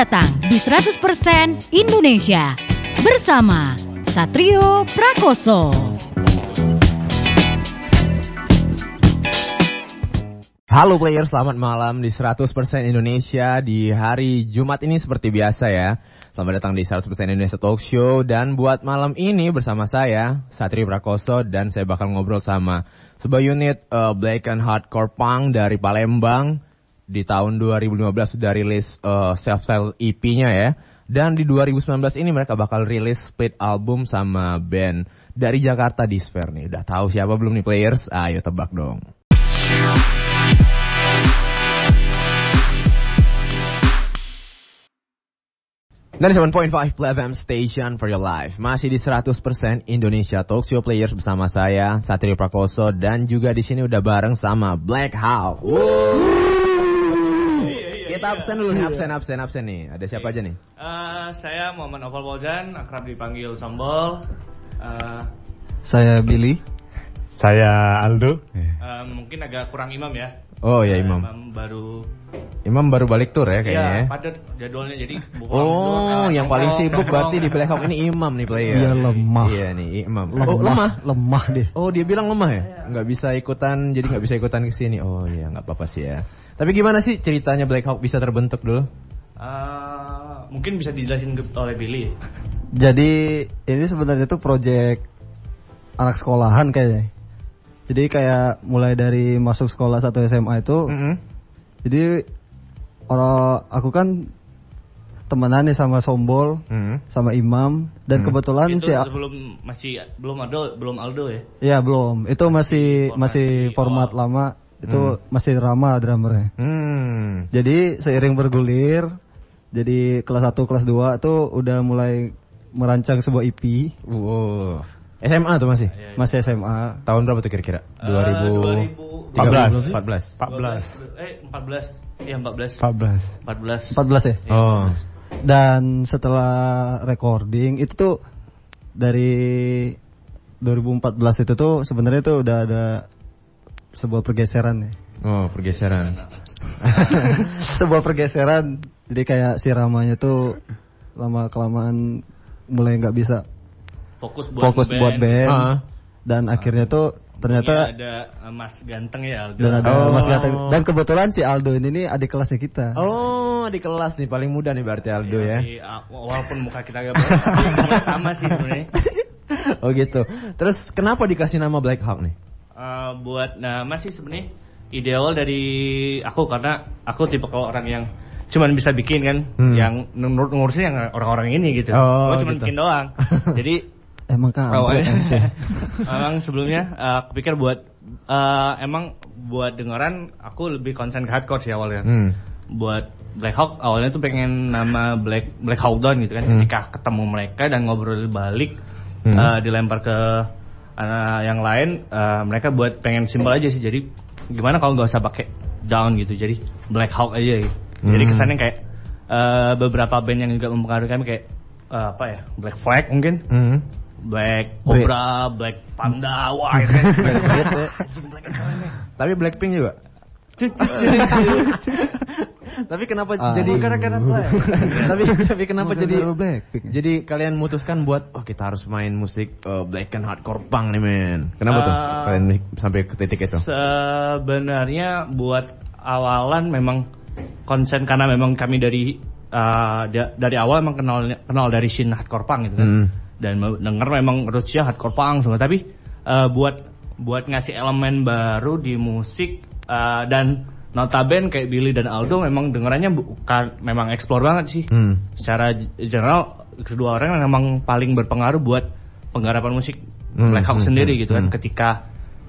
datang di 100% Indonesia bersama Satrio Prakoso. Halo player, selamat malam di 100% Indonesia di hari Jumat ini seperti biasa ya. Selamat datang di 100% Indonesia Talk Show dan buat malam ini bersama saya Satrio Prakoso dan saya bakal ngobrol sama sebuah unit uh, Black and Hardcore Punk dari Palembang di tahun 2015 sudah rilis uh, self-style EP-nya ya. Dan di 2019 ini mereka bakal rilis split album sama band dari Jakarta Despair nih. Udah tahu siapa belum nih players? Ayo tebak dong. Dari 7.5 FM Station for your life Masih di 100% Indonesia Talk Show Players bersama saya Satrio Prakoso Dan juga di sini udah bareng sama Black Hawk Kita absen dulu nih, absen, absen, absen nih Ada siapa aja nih? Uh, saya Muhammad Oval Fauzan, akrab dipanggil Sambal. Uh, Saya Billy. Saya Aldo. uh, mungkin agak kurang imam ya. Oh ya Imam Imam baru Imam baru balik tur ya kayaknya ya ya padat jadwalnya jadi Oh, mundur, yang paling sibuk berarti di nongkrong. Black Hawk ini Imam nih player. Iya, lemah. Iya nih Imam. Lemah, Oh lemah. lemah deh. Oh dia bilang lemah ya? Nggak bisa ikutan, jadi nggak bisa ikutan ke sini. Oh iya nggak apa-apa sih ya. Tapi gimana sih ceritanya Black Hawk bisa terbentuk dulu? Uh, mungkin bisa dijelasin oleh Billy. Jadi ini sebenarnya tuh project anak sekolahan kayaknya. Jadi kayak mulai dari masuk sekolah satu SMA itu, Mm-mm. jadi orang aku kan temenan nih sama Sombol, Mm-mm. sama Imam, dan Hmm. kebetulan Itu si sebelum masih belum Aldo, belum Aldo ya. ya belum, itu masih Formasi masih format lama, itu masih Rama drummernya. Hmm. Jadi seiring bergulir, jadi kelas 1, kelas 2 itu udah mulai merancang sebuah EP, Wow. SMA tuh masih. Iya, iya. masih SMA. Tahun berapa tuh kira-kira? Eh, 2000 14. 14. 14. Eh 14. Iya 14. 14. 14. 14 ya? Iya, Oh. Dan setelah recording itu tuh dari 2014 itu tuh sebenarnya tuh udah ada sebuah pergeseran ya. Oh, pergeseran. sebuah pergeseran. Jadi kayak si Ramanya tuh lama kelamaan mulai nggak bisa Fokus buat fokus band. buat band. Ah. Dan akhirnya tuh Iya, ternyata ada uh, Mas ganteng ya Aldo. dan ada Oh. Mas Gatot. Dan kebetulan si Aldo ini nih adik kelasnya kita. Oh, di kelas nih paling muda nih berarti Aldo ya. Iya, ah, walaupun muka kita agak berbeda, sama sih sebenarnya. Oh gitu. Terus kenapa dikasih nama Black Hawk nih? Eh, buat nama sih sebenarnya ideal dari aku karena aku tipe kalau orang yang cuman bisa bikin kan, Hmm. yang nur- ngurusin yang orang-orang ini gitu. Oh, Gua cuma gitu. bikin doang. Jadi Emang kan awalnya emang sebelumnya eh, aku pikir buat eh, emang buat dengeran aku lebih konsen ke hardcore sih awalnya. Hmm. buat Black Hawk awalnya tuh pengen nama Black Black Hawk Down gitu kan Hmm. ketika ketemu mereka dan ngobrol balik Hmm. eh, dilempar ke eh, yang lain eh, mereka buat pengen simpel aja sih jadi gimana kalau nggak usah pakai down gitu jadi Black Hawk aja gitu. jadi Hmm. kesannya kayak eh, beberapa band yang juga mempengaruhi kami kayak eh, apa ya Black Flag mungkin Hmm. Black Cobra Black Panda wah itu Anjing, Black nih. Tapi Blackpink juga. tapi kenapa Ah. jadi Gara-gara Black. tapi tapi kenapa jadi Blackpink. Jadi kalian memutuskan buat oh kita harus main musik uh, black and hardcore punk nih men. Kenapa tuh Uh, kalian sampai ke titik itu? Sebenarnya buat awalan memang konsen karena memang kami dari uh, da- dari awal memang kenal kenal dari scene hardcore punk gitu kan. Hmm. Dan denger memang rootsnya hardcore punk semua tapi uh, buat buat ngasih elemen baru di musik uh, dan notaben kayak Billy dan Aldo memang dengerannya bukan memang explore banget sih. Hmm. Secara general kedua orang memang paling berpengaruh buat penggarapan musik Hmm, Black Hawk hmm, sendiri hmm, gitu kan hmm. ketika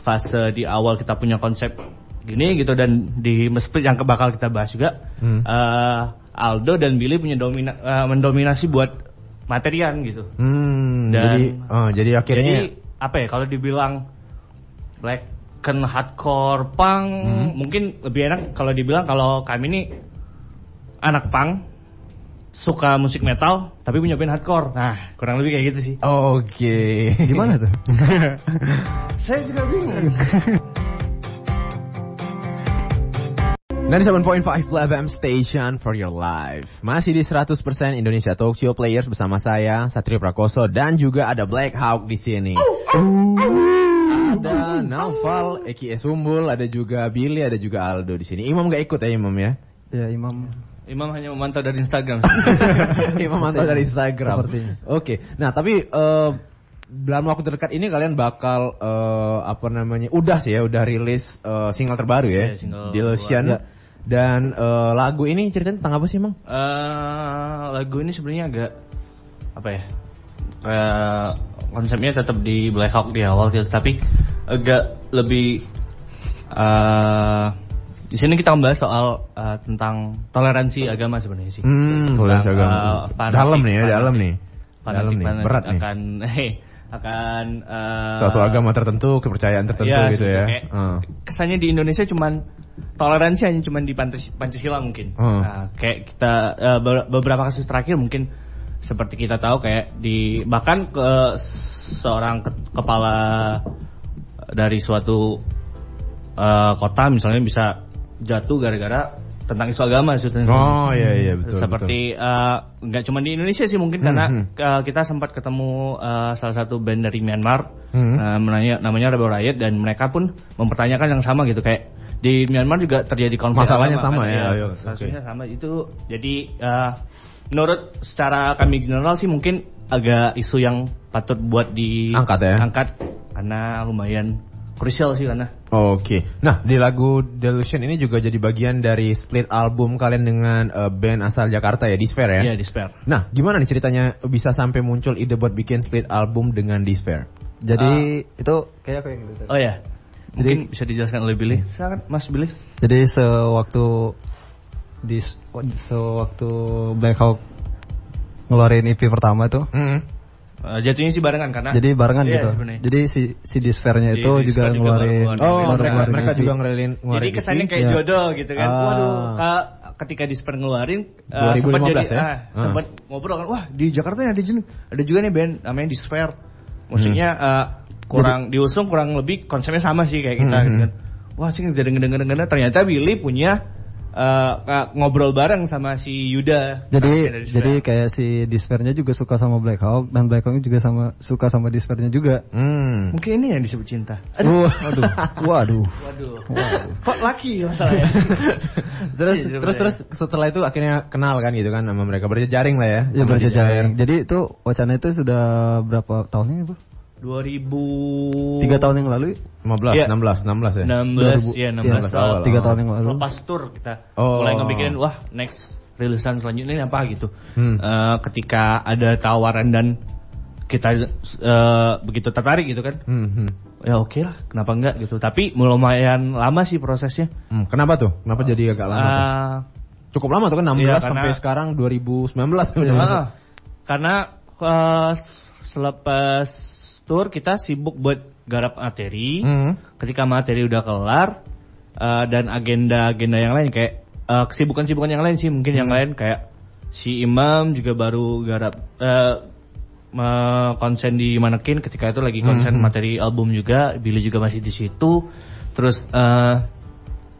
fase di awal kita punya konsep gini gitu dan di split yang bakal kita bahas juga Hmm. eh, Aldo dan Billy punya domina, eh, mendominasi buat materian gitu Hmm, Dan- jadi oh, jadi akhirnya jadi apa ya kalau dibilang black kan hardcore punk Hmm. mungkin lebih enak kalau dibilang kalau kami ini anak punk suka musik metal tapi punya band hardcore nah kurang lebih kayak gitu sih Oke. Gimana tuh? saya juga bingung 97.5 FM Station for your life. Masih di 100% Indonesia Talk Show Players bersama saya Satrio Prakoso dan juga ada Black Hawk di sini. Ada Naufal, Eki Esumbul, ada juga Billy, ada juga Aldo di sini. Imam gak ikut ya Imam ya? Ya Imam Imam hanya memantau dari Instagram. Imam mantau dari Instagram. Sepertinya. Oke. Nah, tapi eh, dalam waktu terdekat ini kalian bakal eh, apa namanya? Udah sih ya, udah rilis eh, single terbaru ya, Iya, single Delusion. Ya. Dan eh, lagu ini ceritanya tentang apa sih, Emang? Eh, lagu ini sebenarnya agak apa ya? Kayak konsepnya tetap di Black Hawk di awal sih, tapi agak lebih eh di sini kita membahas soal eh, tentang toleransi agama sebenarnya sih. Hmm, Tentang, toleransi agama. fanatik- dalam nih ya, fanatik- dalam nih. fanatik Dalam nih, berat nih. akan eh, Suatu agama tertentu, kepercayaan tertentu Iya, gitu ya. kayak Heeh. Kesannya di Indonesia cuman toleransi hanya cuman di Pancas- Pancasila mungkin. Hmm. Nah, kayak kita be- beberapa kasus terakhir mungkin seperti kita tahu kayak di bahkan ke seorang ke- kepala dari suatu eh, kota misalnya bisa jatuh gara-gara tentang isu agama sebetulnya. Oh iya iya betul. Seperti eh, nggak cuma di Indonesia sih mungkin Hmm, karena hmm. eh, kita sempat ketemu eh, salah satu band dari Myanmar Hmm. menanya, namanya Rebel Riot dan mereka pun mempertanyakan yang sama gitu kayak di Myanmar juga terjadi konflik Masalahnya agama, sama kan? ya, ayo, kasusnya sama itu jadi eh, menurut secara kami general sih mungkin agak isu yang patut buat di Angkat ya? angkat karena lumayan krusial sih karena Oke. Nah, di lagu Delusion ini juga jadi bagian dari split album kalian dengan eh, band asal Jakarta ya, Despair ya? ya despair. Nah, gimana nih ceritanya bisa sampai muncul ide buat bikin split album dengan Despair? Jadi itu kayak apa yang gitu. Oh ya. Mungkin bisa dijelaskan oleh Billy. Silakan Mas Billy. Jadi sewaktu di sewaktu Black Hawk ngeluarin EP pertama tuh. Hmm. Eh, jatuhnya sih barengan karena Jadi barengan Iya, gitu. sebenarnya. Jadi si si Disfair-nya Di- itu juga juga ngeluarin Oh, mereka, ngeluarin mereka juga ngeluarin Jadi ngeluarin kesannya EP. kayak Iya. jodoh gitu kan. Ah. Waduh, Kak, ketika Disper ngeluarin eh, 2015 sempat jadi ya? ah, Ah. sempat ngobrol kan, wah di Jakarta ada juga ada juga nih band namanya Disper. Musiknya Hmm. eh, kurang diusung kurang lebih konsepnya sama sih kayak kita Hmm, gitu hmm. kan. Wah sih denger denger denger ternyata Billy punya eh, ka- ngobrol bareng sama si Yuda. Jadi jadi kayak si Disfair-nya juga suka sama Black Hawk dan Black Hawk juga sama suka sama Disfair-nya juga. Hmm. mungkin ini yang disebut cinta. Aduh, waduh, waduh. Waduh. Kok laki masalahnya? terus Iya, terus terus setelah itu akhirnya kenal kan gitu kan sama mereka berjejaring lah ya. Ya sama berjejaring. Jadi itu wacana itu sudah berapa tahunnya bu? 2000 Tiga tahun yang lalu? 15, Iya. 16, 16 ya. 16 ya 16 16 tahun. Tiga tahun yang lalu. Selepas tour kita Oh. mulai ngepikirin wah next rilisan selanjutnya ini apa gitu. Hmm. Eh, ketika ada tawaran dan kita eh, begitu tertarik gitu kan. Hmm, hmm. Ya oke lah, kenapa enggak gitu. Tapi lumayan lama sih prosesnya. Hmm, Kenapa tuh? Kenapa jadi agak lama tuh? Eh, Cukup lama tuh kan 16 iya, sampai karena- sekarang 2019 udah masuk. Ah, karena eh, selepas tour kita sibuk buat garap materi. Hmm. Ketika materi udah kelar eh, dan agenda-agenda yang lain kayak eh, kesibukan-kesibukan yang lain sih mungkin yang Hmm. lain kayak si Imam juga baru garap eh, me- konsen di Manekin ketika itu lagi konsen Hmm. materi album juga Billy juga masih di situ terus eh,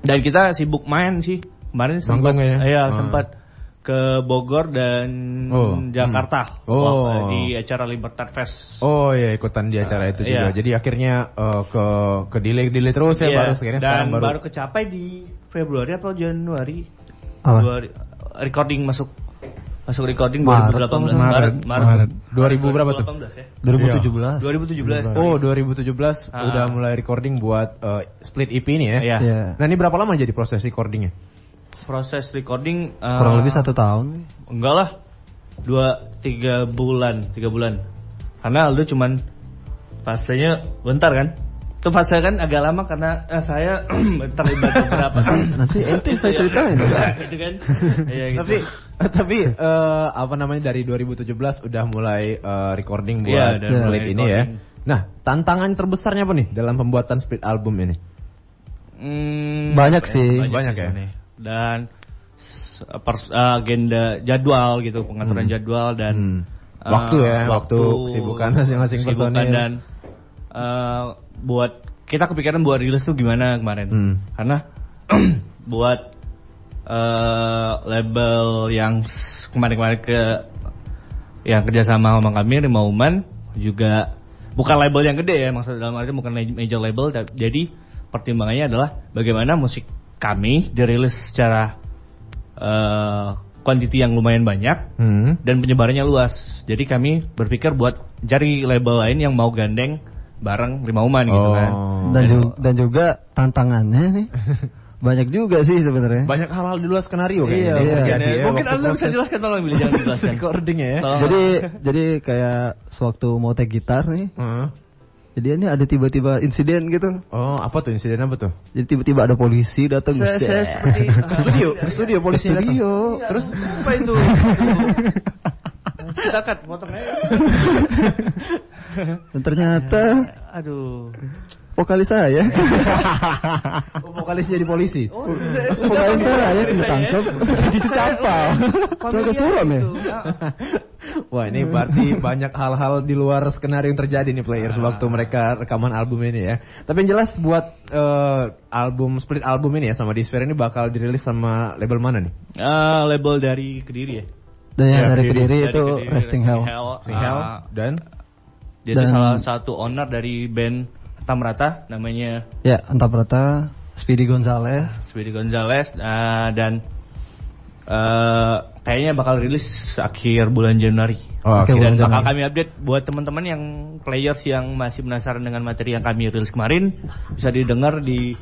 dan kita sibuk main sih kemarin sempat ya? iya, Ah. sempat ke Bogor dan Oh, Jakarta hmm. Oh. Wah, di acara Libertad Fest Oh iya ikutan di acara itu juga. iya. Jadi akhirnya eh, ke ke delay delay terus ya Iya, baru akhirnya dan sekarang baru, baru kecapai di Februari atau Januari Apa? Dua- recording masuk masuk recording Maret 2018 Maret. Maret Maret. 2000 berapa tuh? 2018 ya 2017. 2017 Oh 2017 Ah. udah mulai recording buat eh, split EP ini ya. Iya. Iya. Nah ini berapa lama jadi proses recordingnya? Proses recording eh, Kurang lebih satu tahun. enggak lah dua tiga bulan tiga bulan karena Aldo cuman fasenya bentar kan itu fase kan agak lama karena eh, saya terlibat beberapa Nanti ente saya ceritain. itu kan Iya, gitu. Tapi tapi eh, apa namanya dari 2017 udah mulai eh, recording Iya, buat udah split mulai ini ya. Nah tantangan terbesarnya apa nih dalam pembuatan split album ini? Hmm, Banyak apa sih. Banyak ya? Dan s- pers- agenda jadwal gitu, pengaturan Hmm. jadwal dan Hmm. eh, Waktu ya, waktu kesibukan masing-masing personil. dan eh, buat kita kepikiran buat rilis tuh gimana kemarin. Hmm. Karena buat eh, label yang kemarin-kemarin ke yang kerjasama sama kami Rima Uman juga bukan label yang gede ya maksud dalam arti bukan ma- major label jadi pertimbangannya adalah bagaimana musik kami dirilis secara eh quantity yang lumayan banyak Hmm. dan penyebarannya luas. Jadi kami berpikir buat cari label lain yang mau gandeng bareng Rima Uman gitu Oh. kan. Dan, ju- dan juga tantangannya nih banyak juga sih sebenarnya. Banyak hal-hal di luar skenario kayaknya Iya, iya. terjadi ya. Mungkin Anda bisa jelaskan tolong Billy jangan dijelaskan. recordingnya ya. Tolong. Jadi jadi kayak sewaktu mau take gitar nih, Heeh. Jadi ini ada tiba-tiba insiden gitu. Oh, apa tuh insiden apa tuh? Jadi tiba-tiba ada polisi datang. Saya, saya set. seperti Ke studio, ke studio polisinya datang. Studio. Terus apa itu? Kita cut potongnya. Dan ternyata Aduh. Vokalis saya, oh, vokalis jadi polisi. Oh, vokalis saya ditangkap jadi secampal. Sampai suram ya. Wah ini berarti banyak hal-hal di luar skenario yang terjadi nih players waktu mereka rekaman album ini ya. Tapi yang jelas buat eh, album split album ini ya sama Disphere ini bakal dirilis sama label mana nih? Ah, label dari Kediri ya. Dan yang Ya, dari Kediri. Kediri Dari itu Kediri, Resting Hell. Sing Hell Ah, dan Jadi Dan- salah satu owner dari band Tamrata namanya Ya, Antaprata, Speedy Gonzales. Speedy Gonzales ah, dan eh, kayaknya bakal rilis akhir bulan Januari. Oh, Oke, oke. Dan bulan bakal Januari. kami update buat teman-teman yang players yang masih penasaran dengan materi yang kami rilis kemarin bisa didengar di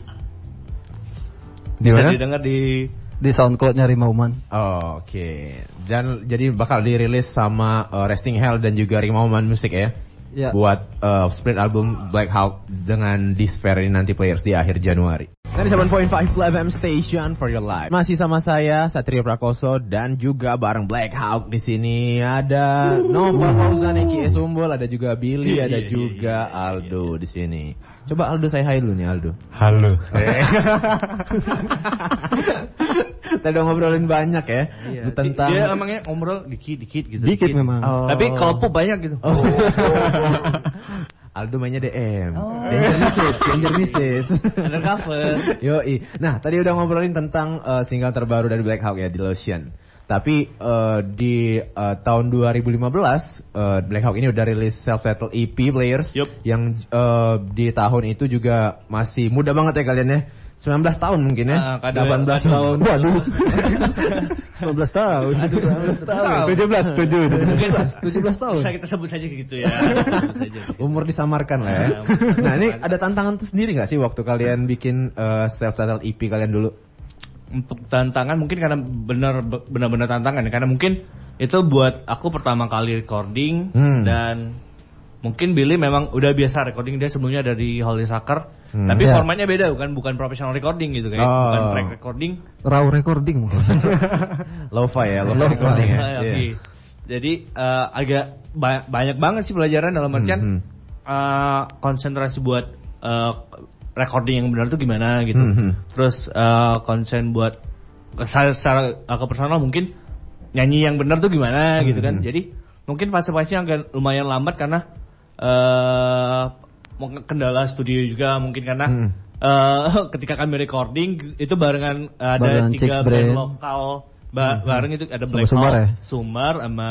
Di bisa mana? didengar di Di SoundCloud-nya Rimauman. Oh, Oke. Dan jadi bakal dirilis sama eh, Resting Hell dan juga Rimauman Music ya. Ya. Buat eh, split album Black Hawk dengan Despair ini nanti players di akhir Januari. 97.5 FM Station for your life. Masih sama saya Satrio Prakoso dan juga bareng Black Hawk di sini ada Nova Fauzan Eki Esumbol, ada juga Billy, ada juga Aldo di sini. Coba Aldo saya hai dulu nih Aldo. Halo. Tadi udah ngobrolin banyak ya tentang dia emangnya ngobrol dikit-dikit gitu. Dikit memang. Oh. Tapi kalau pop banyak gitu. Oh. Aldo mainnya DM. Danger message, danger message. Undercover. Yoi. Nah, tadi udah ngobrolin tentang eh, single terbaru dari Black Hawk ya, The Lotion. Tapi eh, di eh, tahun 2015 eh, Black Hawk ini udah rilis self-titled EP Players Yup. yang eh, di tahun itu juga masih muda banget ya kalian ya. 19 tahun mungkin ya. Ah, kadang- 18 tahun. Waduh. 19 tahun. Aduh, 19 tahun. 17, 7. Mungkin 17 tahun. Bisa kita sebut saja gitu ya. Saja. Umur disamarkan lah ya. Ya, umur Nah ini ada tantangan tuh sendiri nggak sih waktu kalian bikin eh, self-titled EP kalian dulu? Untuk tantangan mungkin karena benar benar-benar tantangan ya karena mungkin itu buat aku pertama kali recording Hmm. dan mungkin Billy memang udah biasa recording dia sebelumnya dari Holy Sucker Hmm. tapi Ya. formatnya beda bukan bukan professional recording gitu kayak Oh. bukan track recording Raw recording mungkin. Lo-fi ya, lo-fi recording ya. Ah, Iya. oke. Jadi eh, agak ba- banyak banget sih pelajaran dalam artian Hmm, hmm. eh, konsentrasi buat eh, recording yang benar tuh gimana gitu. Hmm, hmm. Terus eh, konsen buat secara, secara eh, ke personal mungkin nyanyi yang benar tuh gimana gitu kan. hmm. Jadi mungkin fase-fasenya agak lumayan lambat karena eh mungkin kendala studio juga mungkin karena Hmm. eh, ketika kami recording itu barengan ada Barengan tiga band Brain. lokal ba- bareng itu ada Black Sumar Hawk, ya? Sumar sama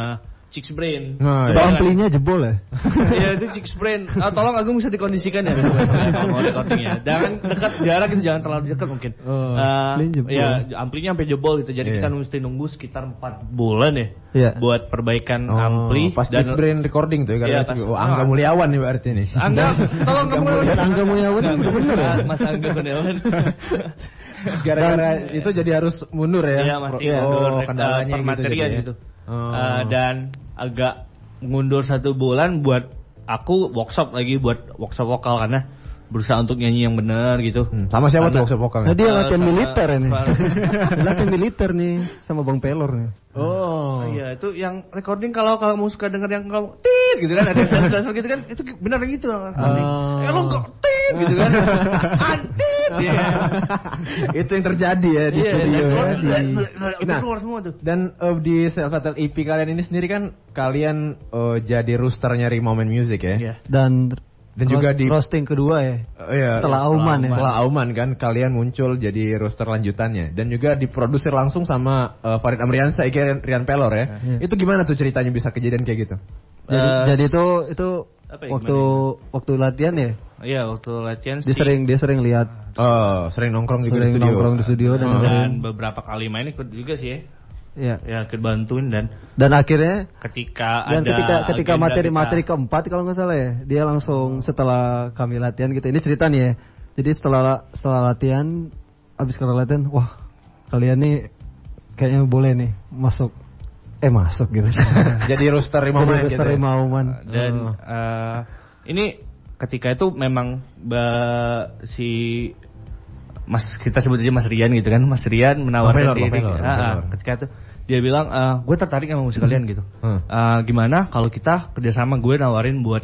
Chicks Brain. Oh, Itu iya. amplinya jebol ya. Iya itu Chicks Brain. Ah, tolong Agung bisa dikondisikan ya ya, kalau mau recordingnya. Jangan dekat jarak itu jangan terlalu dekat mungkin. Oh, amplinya jebol. ya amplinya sampai jebol gitu. Jadi Iya. kita mesti nunggu sekitar 4 bulan ya Iya. buat perbaikan Oh, ampli pas dan Pitch Brain recording tuh ya karena pas- oh, Angga Mulyawan nih berarti nih. Angga, tolong kamu Dan Angga Mulyawan juga bener ya? Mas Angga Gunawan. Gara-gara itu jadi harus mundur ya. Iya mundur Oh, kendalanya gitu ya. gitu. Oh. Eh, dan agak mundur satu bulan buat aku workshop lagi buat workshop vokal karena berusaha untuk nyanyi yang benar gitu. Hmm, Sama siapa tuh workshop vokalnya? Nah, dia latihan sama- militer ini. latihan militer nih sama Bang Pelor nih. Oh. Iya itu yang recording kalau kalau kamu suka denger yang kamu tit gitu kan ada sensor gitu kan itu benar gitu recording. Oh. Eh lo kok tit gitu kan. Antit ya. itu yang terjadi ya di Iya, studio ya. Di- itu Nah, keluar semua tuh. Dan eh, di self-titled EP kalian ini sendiri kan kalian eh, jadi roosternya Rimomen Music ya. Iya. Dan Dan juga di roasting kedua ya. Oh, iya, Setelah Auman ya. Setelah Auman kan kalian muncul jadi roster lanjutannya dan juga diproduksi langsung sama eh, Farid Amriansa, Ike Rian Pelor ya. Iya. Itu gimana tuh ceritanya bisa kejadian kayak gitu? Jadi, Eh, jadi itu itu apa ya, waktu waktu latihan ya. Iya waktu latihan Dia sering dia sering lihat Oh, sering nongkrong juga di sering studio. nongkrong di studio dan dan dengerin. beberapa kali main ikut juga sih ya. Ya. Ya ikut bantuin dan Dan akhirnya ketika dan ada ketika ketika materi-materi kita- keempat kalau nggak salah ya, dia langsung setelah kami latihan gitu. Ini cerita nih ya. Jadi setelah setelah latihan habis kelar latihan, wah kalian nih kayaknya boleh nih masuk eh masuk gitu. Jadi roster lima Jadi roster gitu. ya? dan Oh. eh, ini ketika itu memang ba- si Mas kita sebut aja Mas Rian gitu kan Mas Rian menawarkan diri Ah, ah, ketika itu dia bilang gue tertarik sama musik kalian gitu Hmm. Eh, gimana kalau kita kerjasama gue nawarin buat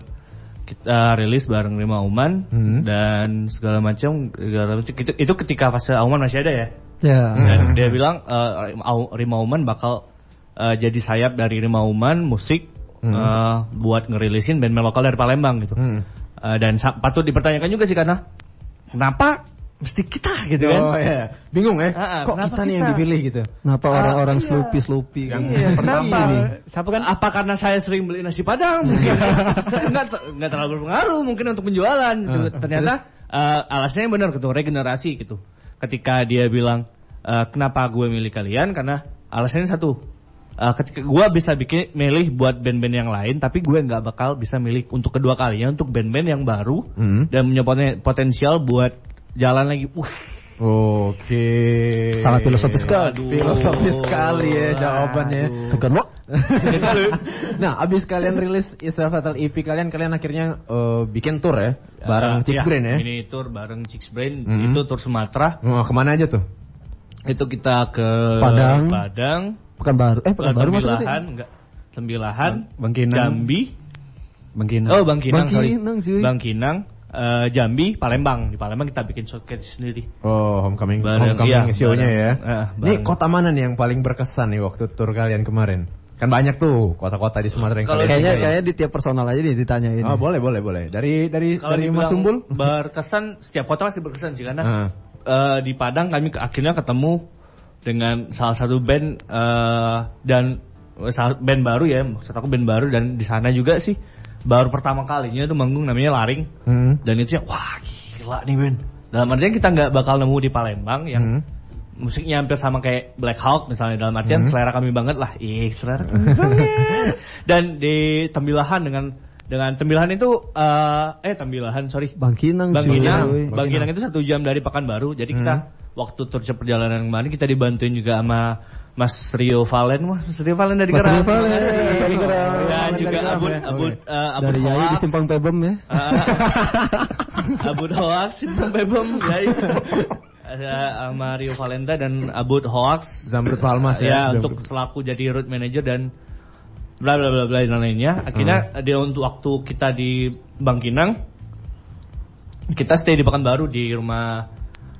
kita rilis bareng Rima Uman Hmm. dan segala macam segala macam itu, itu ketika fase Auman masih ada ya Ya. dan dia bilang eh, Au- Rima Uman bakal eh, jadi sayap dari Rima Uman musik Hmm. eh, buat ngerilisin band lokal dari Palembang gitu. Hmm. Eh, dan patut dipertanyakan juga sih karena kenapa mesti kita gitu kan? Oh iya, bingung ya. Ah, ah, Kok kenapa kita nih yang dipilih gitu? Kenapa orang-orang sloopy sloopy Yang gitu? iya, kenapa? Ini. Siapa kan? Apa karena saya sering beli nasi padang? Mungkin Saya nggak ter- nggak terlalu berpengaruh mungkin untuk penjualan. gitu. Ah. Ternyata eh, alasannya benar gitu, regenerasi gitu. Ketika dia bilang eh, kenapa gue milih kalian karena alasannya satu. eh, ketika gue bisa bikin milih buat band-band yang lain, tapi gue nggak bakal bisa milih untuk kedua kalinya untuk band-band yang baru Hmm. dan punya poten- potensial buat jalan lagi. Wah, Oke. Sangat filosofis sekali. Aduh. Filosofis sekali ya Aduh. jawabannya. Segan wak. nah, abis kalian rilis Israel Fatal EP kalian, kalian akhirnya eh, bikin tour ya, bareng Chicks iya, Brain ya. Ini tour bareng Chicks Brain, Mhm. itu tour Sumatera. Oh, ke mana aja tuh? Itu kita ke Padang. Padang, Bukan baru. Eh, bukan ke baru maksudnya sih. Tembilahan, enggak. Tembilahan, Bangkinang. Jambi. Bangkinang. Oh, Bangkinang, sorry. Bangkinang, cuy. Bangkinang, eh, Jambi, Palembang. Di Palembang kita bikin showcase sendiri. Oh, homecoming, Bareng, homecoming iya, show-nya bareng. ya. Nih bareng. kota mana nih yang paling berkesan nih waktu tour kalian kemarin? Kan banyak tuh kota-kota di Sumatera yang kalian Kayaknya kayaknya di tiap personal aja nih ditanyain. Oh, boleh, boleh, boleh. Dari dari Kalau dari Mas Sumbul? berkesan, setiap kota pasti berkesan sih karena Ah. eh, di Padang kami ke- akhirnya ketemu dengan salah satu band eh, dan band baru ya, maksud aku band baru dan di sana juga sih baru pertama kalinya itu manggung namanya Laring Hmm. dan itu yang wah gila nih band. Dalam artian kita nggak bakal nemu di Palembang yang Hmm. musiknya hampir sama kayak Black Hawk misalnya dalam artian Hmm. selera kami banget lah. Ih, selera kami banget. Dan di Tembilahan dengan dengan Tembilahan itu eh eh Tembilahan sorry Bangkinang, Bangkinang, cuy. Bangkinang itu satu jam dari Pekanbaru. Jadi kita waktu tur perjalanan kemarin kita dibantuin juga sama Mas Rio Valen, Mas Rio Valen dari Mas. Rio Valen, dari Gerang. Dan juga Abud ya. Abud Oke. eh, Abud Dari Yai di. Simpang Pebem ya. Ah, Abud Hoax, Simpang Bebem, ya itu. Ada sama Rio Valenta dan Abud Hoax. Zamrud Palmas ya. ya, untuk selaku jadi road manager dan bla bla bla bla dan lainnya. Akhirnya Hmm. dia untuk waktu kita di Bangkinang kita stay di Pekanbaru di rumah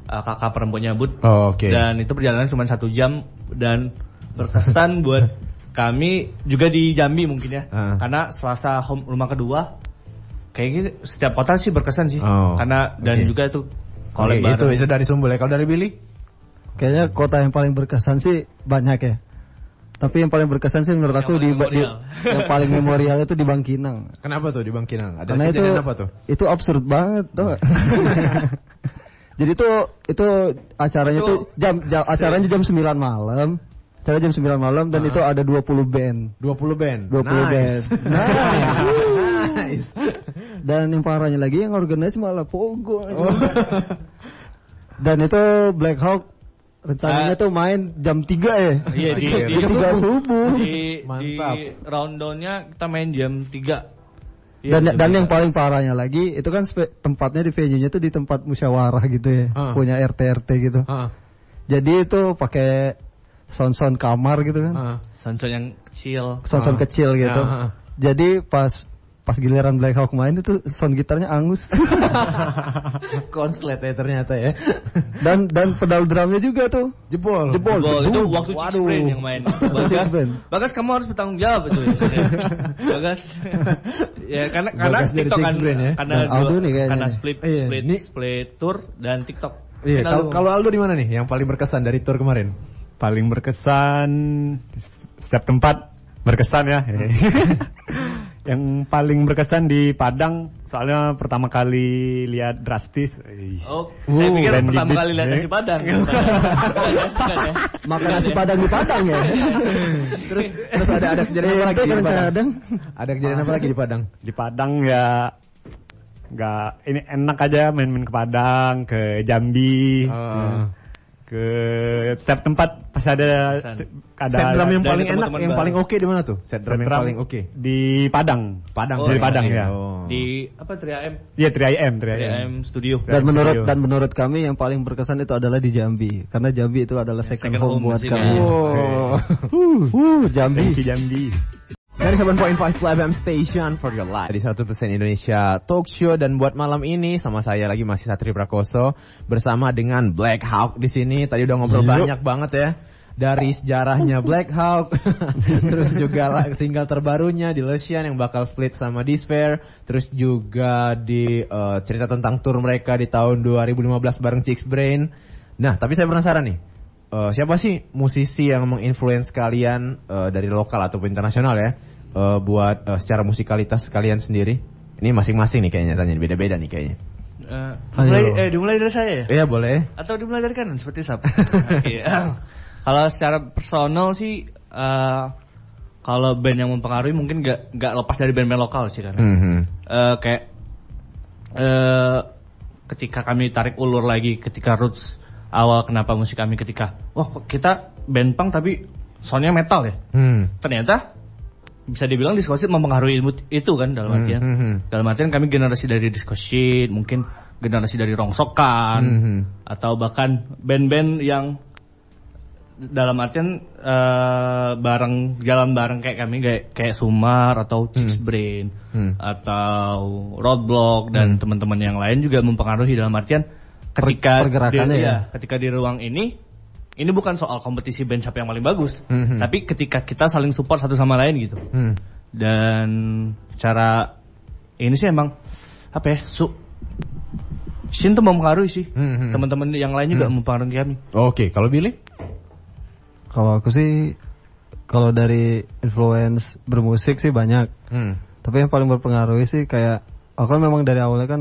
uh, kakak perempuannya Bud. Oh, Oke. Dan itu perjalanan cuma satu jam dan berkesan buat kami juga di Jambi mungkin ya. Ah. Karena Selasa home rumah kedua kayaknya setiap kota sih berkesan sih. Oh, Karena dan oke. juga itu Oke, collab itu itu dari Sumbul ya. Kalau dari Billy? Kayaknya kota yang paling berkesan sih banyak ya. Tapi yang paling berkesan sih menurut Yang aku di, di yang paling memorial itu di Bangkinang. Kenapa tuh di Bangkinang? Ada Karena itu apa tuh? itu absurd banget tuh. Jadi itu itu acaranya Itu- tuh jam, jam acaranya jam 9 malam. Acara jam 9 malam dan itu ada 20 band. 20 band. 20 nice. band. nice. Dan yang parahnya lagi yang organize malah Pogo. Oh. Dan itu Black Hawk rencananya Ah. tuh main jam 3 ya. Iya di, di, Jam 3 subuh. di, di Mantap. rundownnya kita main jam 3 dan dan yang paling parahnya lagi itu kan spe- tempatnya di venue-nya tuh di tempat musyawarah gitu ya, Ah. punya RT RT gitu. Ah, Jadi itu pakai sound-sound kamar gitu kan. ah. Sonson yang kecil Sound-sound kecil gitu. Ah. Jadi pas pas giliran Black Hawk main itu sound gitarnya angus Konslet ya ternyata ya. dan dan pedal drumnya juga tuh Jebol. Jebol. Bol, itu Jebol. waktu Chicks Brain yang main. Bagas. Bagas kamu harus bertanggung jawab itu. ya. Bagas. ya karena karena Bagas TikTok kan ya. karena Aldo dua- nih kayaknya karena split Iya, split ini- split tour dan TikTok. Iya, kalau Aldo. kalau Aldo di mana nih yang paling berkesan dari tour kemarin? Paling berkesan setiap tempat berkesan ya. Yang paling berkesan di Padang soalnya pertama kali lihat drastis. Oh, saya Uh, pikir Randy pertama kali lihat nasi padang. Ya? makan nasi padang di padang ya terus terus ada ada kejadian apa lagi di Padang? Ada kejadian apa lagi di Padang? Di Padang ya nggak ini enak aja main-main ke Padang, ke Jambi, Oh. Ke setiap tempat pasti ada ada set drum yang paling enak, yang paling oke di mana tuh? Set drum set yang paling oke. di Padang. Padang. Oh, di Padang, ya. Oh. Di apa 3AM? Iya 3IM, 3IM. 3AM Studio. dan menurut Studio. dan menurut kami yang paling berkesan itu adalah di Jambi karena Jambi itu adalah second, second home, home buat kami. Oh. Uh. Jambi, Jambi. Dari 7.5 FM Station for your life. Di 100% Indonesia Talk Show. Dan buat malam ini sama saya lagi masih Satri Prakoso Bersama dengan Black Hawk di sini. Tadi udah ngobrol banyak banget ya dari sejarahnya Black Hawk, terus juga single terbarunya di Lucian yang bakal split sama Despair, terus juga di eh, cerita tentang tour mereka di tahun 2015 bareng Chicks Brain. Nah, tapi saya penasaran nih, eh, siapa sih musisi yang menginfluence kalian eh, dari lokal ataupun internasional ya, eh, buat eh, secara musikalitas kalian sendiri? Ini masing-masing nih kayaknya tanya beda-beda nih kayaknya. Eh, Ayo. dimulai, eh, dimulai dari saya ya? Iya boleh. Atau dimulai dari kanan seperti sap. Oke. Kalau secara personal sih eh, kalau band yang mempengaruhi mungkin gak, gak lepas dari band-band lokal sih karena Mhm. eh, kayak eh ketika kami tarik ulur lagi ketika roots awal kenapa musik kami ketika wah kita band punk tapi soundnya metal ya Hmm. ternyata bisa dibilang sheet mempengaruhi ilmu itu kan dalam Hmm, artian hmm, hmm. dalam artian kami generasi dari sheet mungkin generasi dari rongsokan Mhm. atau bahkan band-band yang dalam artian eh, bareng jalan bareng kayak kami kayak kayak Sumar atau Chicks Brain Hmm. atau Roadblock dan teman-teman yang lain juga mempengaruhi dalam artian ketika pergerakannya di, ya? iya, ketika di ruang ini ini bukan soal kompetisi band siapa yang paling bagus Mhm. tapi ketika kita saling support satu sama lain gitu Hmm. dan cara ini sih emang apa ya su Shin tuh mempengaruhi sih Hmm, hmm. teman-teman yang lain juga Hmm. mempengaruhi kami Oke, kalau Billy? Kalau aku sih kalau dari influence bermusik sih banyak. Hmm. Tapi yang paling berpengaruh sih kayak aku kan memang dari awalnya kan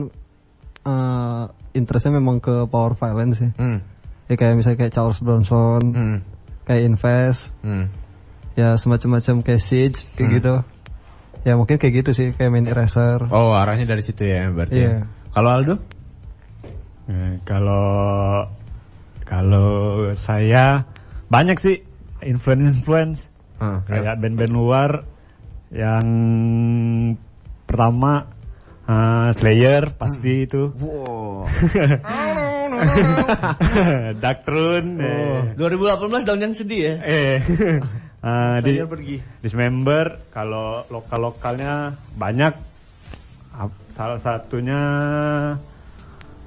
eh interestnya memang ke power violence sih. Hmm. Ya kayak misalnya kayak Charles Bronson, Hmm. kayak Invest, Hmm. ya semacam-macam kayak Siege kayak Hmm. gitu. Ya mungkin kayak gitu sih kayak main eraser. Oh, arahnya dari situ ya berarti. Iya. ya. Kalau Aldo? Eh, kalau kalau saya banyak sih influence influence Ah, kayak band-band luar yang pertama eh, Slayer pasti itu. Wow. Darkthrone eh, 2018 tahun yang sedih ya. Eh. Eh, di Saya pergi. Dismember kalau lokal lokalnya banyak salah satunya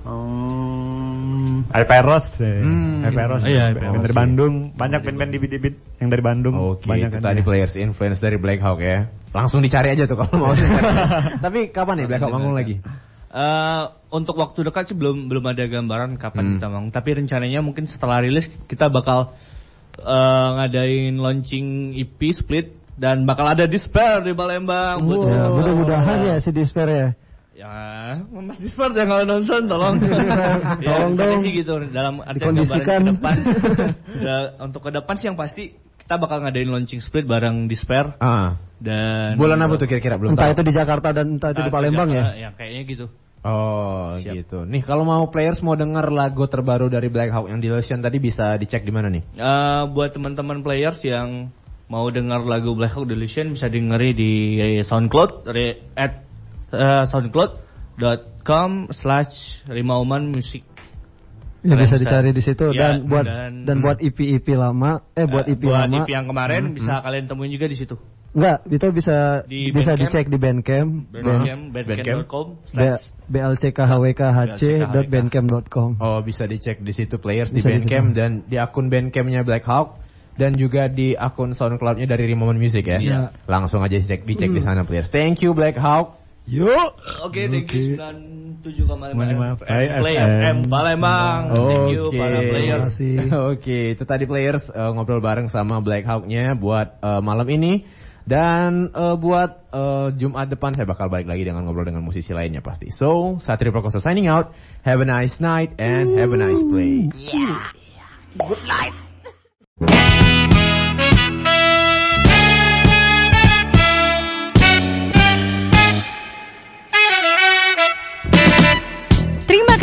um, Hyperos eh. Hmm. Hyperos Iya, band dari Bandung banyak band-band di bit yang dari Bandung Oke, banyak itu kan tadi ya. players influence dari Black Hawk ya. Langsung dicari aja tuh kalau mau. Tapi kapan nih Black Hawk manggung lagi? Eh, untuk waktu dekat sih belum belum ada gambaran kapan Hmm. kita manggung tapi rencananya mungkin setelah rilis kita bakal eh, ngadain launching EP split dan bakal ada Despair di Palembang Ya, mudah-mudahan ya si Despair ya. Ya, Mas Dispar jangan nonton, tolong. ya, Tolong dong. sih gitu dalam Dikondisikan. gambaran ke depan. Ya, untuk ke depan sih yang pasti kita bakal ngadain launching split bareng Despair Ah. dan Bulan apa tuh kira-kira belum Entah tahu. itu di Jakarta dan entah itu di Ah, Palembang ya. Ya, kayaknya gitu. Oh, Siap. gitu. Nih, kalau mau players mau denger lagu terbaru dari Black Hawk yang Delusion tadi bisa dicek di mana nih? Eh, buat teman-teman players yang mau dengar lagu Black Hawk Delusion bisa dengeri di SoundCloud re, at eh, soundcloud.com slash rimauman musik Ya bisa dicari di situ Ya, dan buat dan- dan buat EP EP lama eh buat Eh, EP lama EP yang kemarin bisa kalian temuin juga di situ Enggak, itu bisa Di bisa Bandcamp? dicek di Bandcamp. Bandcamp, bandcamp.com B- blckhwkhc.bandcamp.com. Oh bisa dicek di situ players di Bisa di Bandcamp dan di akun Bandcampnya Black Hawk dan juga di akun SoundCloudnya dari Rimoman Music ya. Iya. Langsung aja dicek dicek di sana players. Thank you Black Hawk. Yuk. Oke, thank you 97,5 95 Play FM. Palembang. Thank you Oke. para players. Oke, itu tadi players eh, ngobrol bareng sama Black Hawk-nya buat eh, malam ini. Dan eh, buat eh, Jumat depan saya bakal balik lagi dengan ngobrol dengan musisi lainnya pasti. So, Satria Prakoso signing out. Have a nice night and have a nice play. Terima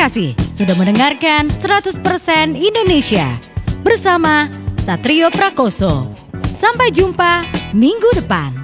kasih sudah mendengarkan 100% Indonesia bersama Satrio Prakoso. Sampai jumpa minggu depan.